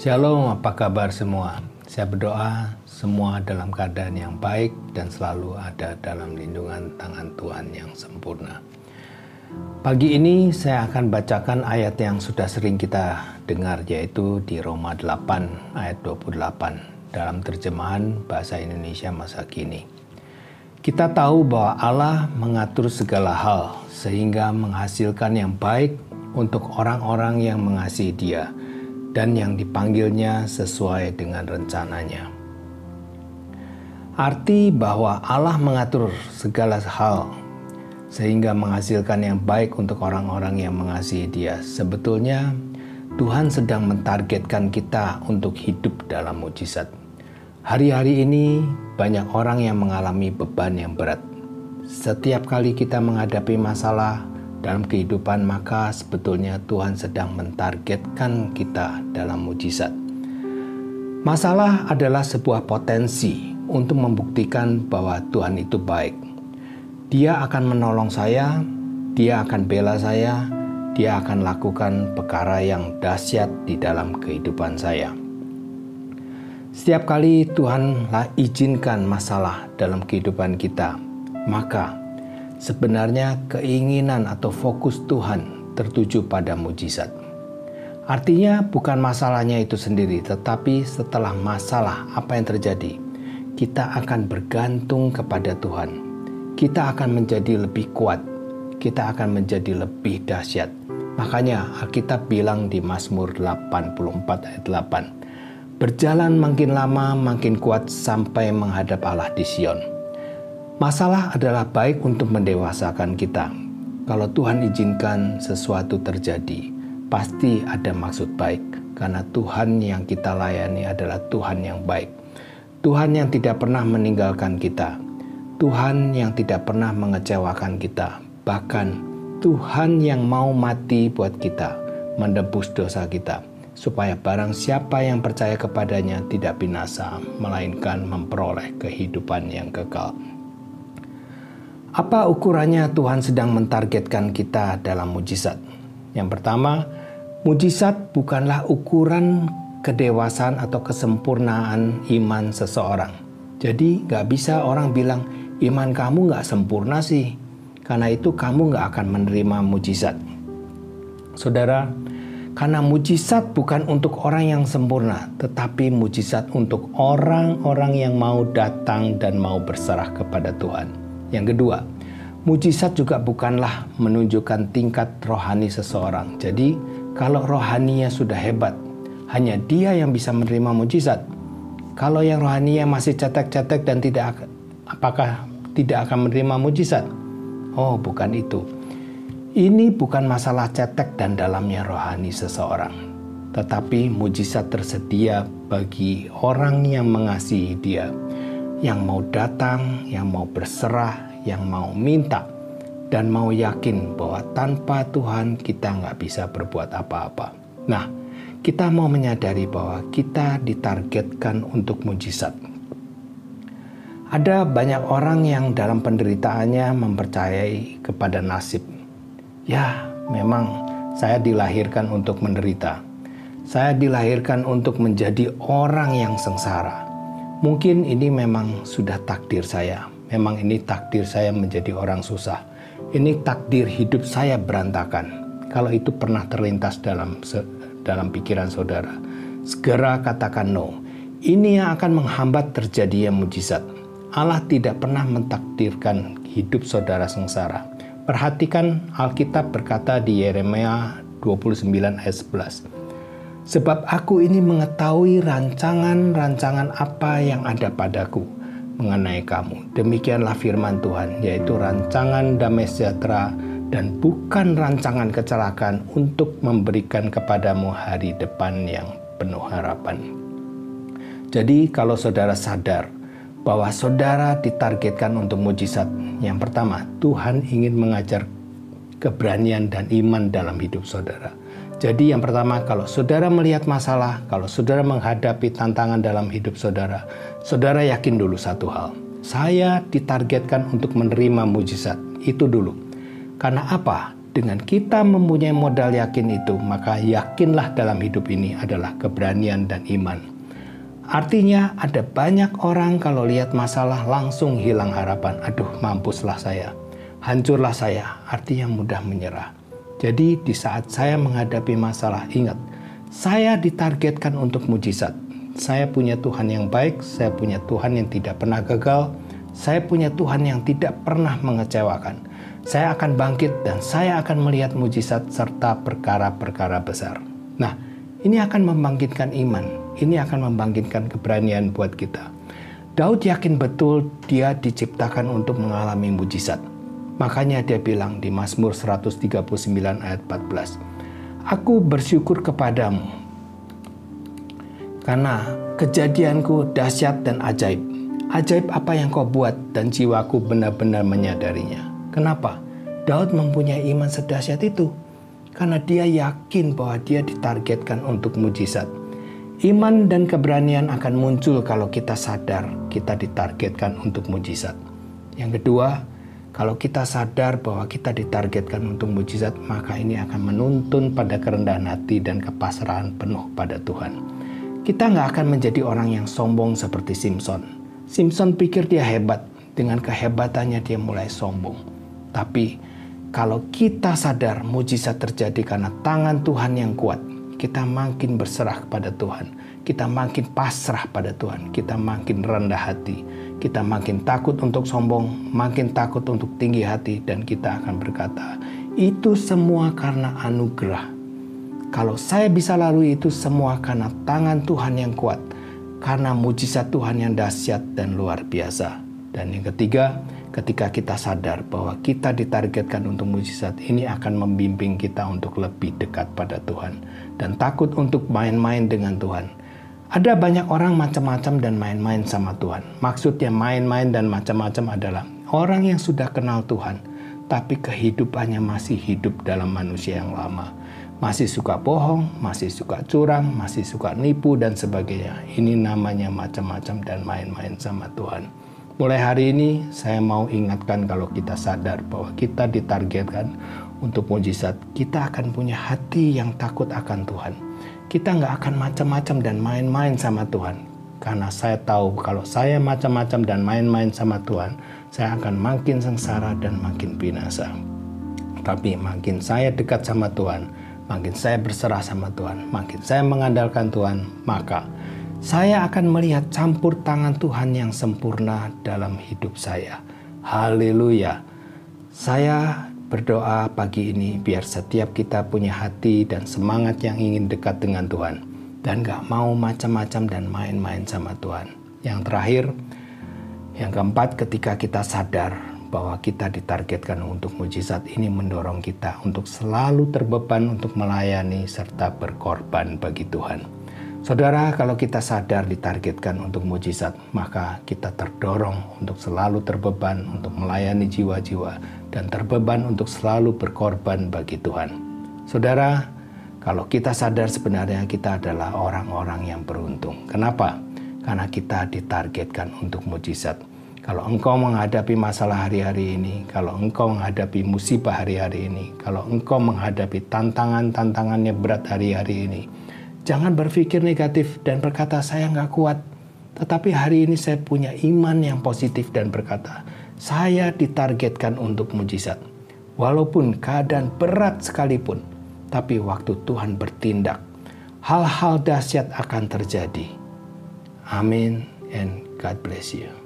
Shalom, apa kabar semua? Saya berdoa semua dalam keadaan yang baik dan selalu ada dalam lindungan tangan Tuhan yang sempurna. Pagi ini saya akan bacakan ayat yang sudah sering kita dengar yaitu di Roma 8 ayat 28 dalam terjemahan bahasa Indonesia masa kini. Kita tahu bahwa Allah mengatur segala hal sehingga menghasilkan yang baik untuk orang-orang yang mengasihi Dia dan yang dipanggilnya sesuai dengan rencananya. Arti bahwa Allah mengatur segala hal sehingga menghasilkan yang baik untuk orang-orang yang mengasihi Dia. Sebetulnya Tuhan sedang mentargetkan kita untuk hidup dalam mujizat. Hari-hari ini banyak orang yang mengalami beban yang berat. Setiap kali kita menghadapi masalah dalam kehidupan, maka sebetulnya Tuhan sedang mentargetkan kita dalam mujizat. Masalah adalah sebuah potensi untuk membuktikan bahwa Tuhan itu baik dia akan menolong saya, dia akan bela saya, dia akan lakukan perkara yang dahsyat di dalam kehidupan saya. Setiap kali Tuhan izinkan masalah dalam kehidupan kita, maka sebenarnya keinginan atau fokus Tuhan tertuju pada mujizat. Artinya bukan masalahnya itu sendiri, tetapi setelah masalah apa yang terjadi, kita akan bergantung kepada Tuhan kita akan menjadi lebih kuat, kita akan menjadi lebih dahsyat. Makanya Alkitab bilang di Mazmur 84 ayat 8, Berjalan makin lama makin kuat sampai menghadap Allah di Sion. Masalah adalah baik untuk mendewasakan kita. Kalau Tuhan izinkan sesuatu terjadi, pasti ada maksud baik. Karena Tuhan yang kita layani adalah Tuhan yang baik. Tuhan yang tidak pernah meninggalkan kita, Tuhan yang tidak pernah mengecewakan kita, bahkan Tuhan yang mau mati buat kita, menebus dosa kita, supaya barang siapa yang percaya kepadanya tidak binasa, melainkan memperoleh kehidupan yang kekal. Apa ukurannya Tuhan sedang mentargetkan kita dalam mujizat? Yang pertama, mujizat bukanlah ukuran kedewasaan atau kesempurnaan iman seseorang. Jadi nggak bisa orang bilang, iman kamu nggak sempurna sih. Karena itu kamu nggak akan menerima mujizat. Saudara, karena mujizat bukan untuk orang yang sempurna, tetapi mujizat untuk orang-orang yang mau datang dan mau berserah kepada Tuhan. Yang kedua, mujizat juga bukanlah menunjukkan tingkat rohani seseorang. Jadi, kalau rohaninya sudah hebat, hanya dia yang bisa menerima mujizat. Kalau yang rohaninya masih cetek-cetek dan tidak apakah tidak akan menerima mujizat? Oh, bukan itu. Ini bukan masalah cetek dan dalamnya rohani seseorang, tetapi mujizat tersedia bagi orang yang mengasihi Dia, yang mau datang, yang mau berserah, yang mau minta, dan mau yakin bahwa tanpa Tuhan kita nggak bisa berbuat apa-apa. Nah, kita mau menyadari bahwa kita ditargetkan untuk mujizat. Ada banyak orang yang dalam penderitaannya mempercayai kepada nasib. Ya, memang saya dilahirkan untuk menderita. Saya dilahirkan untuk menjadi orang yang sengsara. Mungkin ini memang sudah takdir saya. Memang ini takdir saya menjadi orang susah. Ini takdir hidup saya berantakan. Kalau itu pernah terlintas dalam dalam pikiran saudara, segera katakan no. Ini yang akan menghambat terjadinya mujizat Allah tidak pernah mentakdirkan hidup saudara sengsara. Perhatikan Alkitab berkata di Yeremia 29 ayat 11. Sebab aku ini mengetahui rancangan-rancangan apa yang ada padaku mengenai kamu. Demikianlah firman Tuhan, yaitu rancangan damai sejahtera dan bukan rancangan kecelakaan untuk memberikan kepadamu hari depan yang penuh harapan. Jadi kalau saudara sadar bahwa saudara ditargetkan untuk mujizat. Yang pertama, Tuhan ingin mengajar keberanian dan iman dalam hidup saudara. Jadi yang pertama, kalau saudara melihat masalah, kalau saudara menghadapi tantangan dalam hidup saudara, saudara yakin dulu satu hal. Saya ditargetkan untuk menerima mujizat. Itu dulu. Karena apa? dengan kita mempunyai modal yakin itu, maka yakinlah dalam hidup ini adalah keberanian dan iman. Artinya ada banyak orang kalau lihat masalah langsung hilang harapan. Aduh mampuslah saya, hancurlah saya, artinya mudah menyerah. Jadi di saat saya menghadapi masalah, ingat, saya ditargetkan untuk mujizat. Saya punya Tuhan yang baik, saya punya Tuhan yang tidak pernah gagal, saya punya Tuhan yang tidak pernah mengecewakan. Saya akan bangkit dan saya akan melihat mujizat serta perkara-perkara besar. Nah, ini akan membangkitkan iman. Ini akan membangkitkan keberanian buat kita. Daud yakin betul dia diciptakan untuk mengalami mujizat. Makanya dia bilang di Mazmur 139 ayat 14, Aku bersyukur kepadamu karena kejadianku dahsyat dan ajaib. Ajaib apa yang kau buat dan jiwaku benar-benar menyadarinya. Kenapa? Daud mempunyai iman sedahsyat itu karena dia yakin bahwa dia ditargetkan untuk mujizat. Iman dan keberanian akan muncul kalau kita sadar kita ditargetkan untuk mujizat. Yang kedua, kalau kita sadar bahwa kita ditargetkan untuk mujizat, maka ini akan menuntun pada kerendahan hati dan kepasrahan penuh pada Tuhan. Kita nggak akan menjadi orang yang sombong seperti Simpson. Simpson pikir dia hebat, dengan kehebatannya dia mulai sombong. Tapi kalau kita sadar mujizat terjadi karena tangan Tuhan yang kuat, kita makin berserah kepada Tuhan. Kita makin pasrah pada Tuhan. Kita makin rendah hati. Kita makin takut untuk sombong, makin takut untuk tinggi hati, dan kita akan berkata, "Itu semua karena anugerah." Kalau saya bisa lalui itu semua karena tangan Tuhan yang kuat, karena mujizat Tuhan yang dahsyat dan luar biasa. Dan yang ketiga, ketika kita sadar bahwa kita ditargetkan untuk mujizat ini akan membimbing kita untuk lebih dekat pada Tuhan dan takut untuk main-main dengan Tuhan. Ada banyak orang macam-macam dan main-main sama Tuhan. Maksudnya main-main dan macam-macam adalah orang yang sudah kenal Tuhan, tapi kehidupannya masih hidup dalam manusia yang lama. Masih suka bohong, masih suka curang, masih suka nipu dan sebagainya. Ini namanya macam-macam dan main-main sama Tuhan. Mulai hari ini saya mau ingatkan kalau kita sadar bahwa kita ditargetkan untuk mujizat, kita akan punya hati yang takut akan Tuhan. Kita nggak akan macam-macam dan main-main sama Tuhan. Karena saya tahu kalau saya macam-macam dan main-main sama Tuhan, saya akan makin sengsara dan makin binasa. Tapi makin saya dekat sama Tuhan, makin saya berserah sama Tuhan, makin saya mengandalkan Tuhan, maka saya akan melihat campur tangan Tuhan yang sempurna dalam hidup saya. Haleluya. Saya berdoa pagi ini biar setiap kita punya hati dan semangat yang ingin dekat dengan Tuhan. Dan gak mau macam-macam dan main-main sama Tuhan. Yang terakhir, yang keempat ketika kita sadar bahwa kita ditargetkan untuk mujizat ini mendorong kita untuk selalu terbeban untuk melayani serta berkorban bagi Tuhan. Saudara, kalau kita sadar ditargetkan untuk mujizat, maka kita terdorong untuk selalu terbeban untuk melayani jiwa-jiwa dan terbeban untuk selalu berkorban bagi Tuhan. Saudara, kalau kita sadar sebenarnya kita adalah orang-orang yang beruntung. Kenapa? Karena kita ditargetkan untuk mujizat. Kalau engkau menghadapi masalah hari-hari ini, kalau engkau menghadapi musibah hari-hari ini, kalau engkau menghadapi tantangan-tantangannya berat hari-hari ini, Jangan berpikir negatif dan berkata saya nggak kuat. Tetapi hari ini saya punya iman yang positif dan berkata, saya ditargetkan untuk mujizat. Walaupun keadaan berat sekalipun, tapi waktu Tuhan bertindak, hal-hal dahsyat akan terjadi. Amin and God bless you.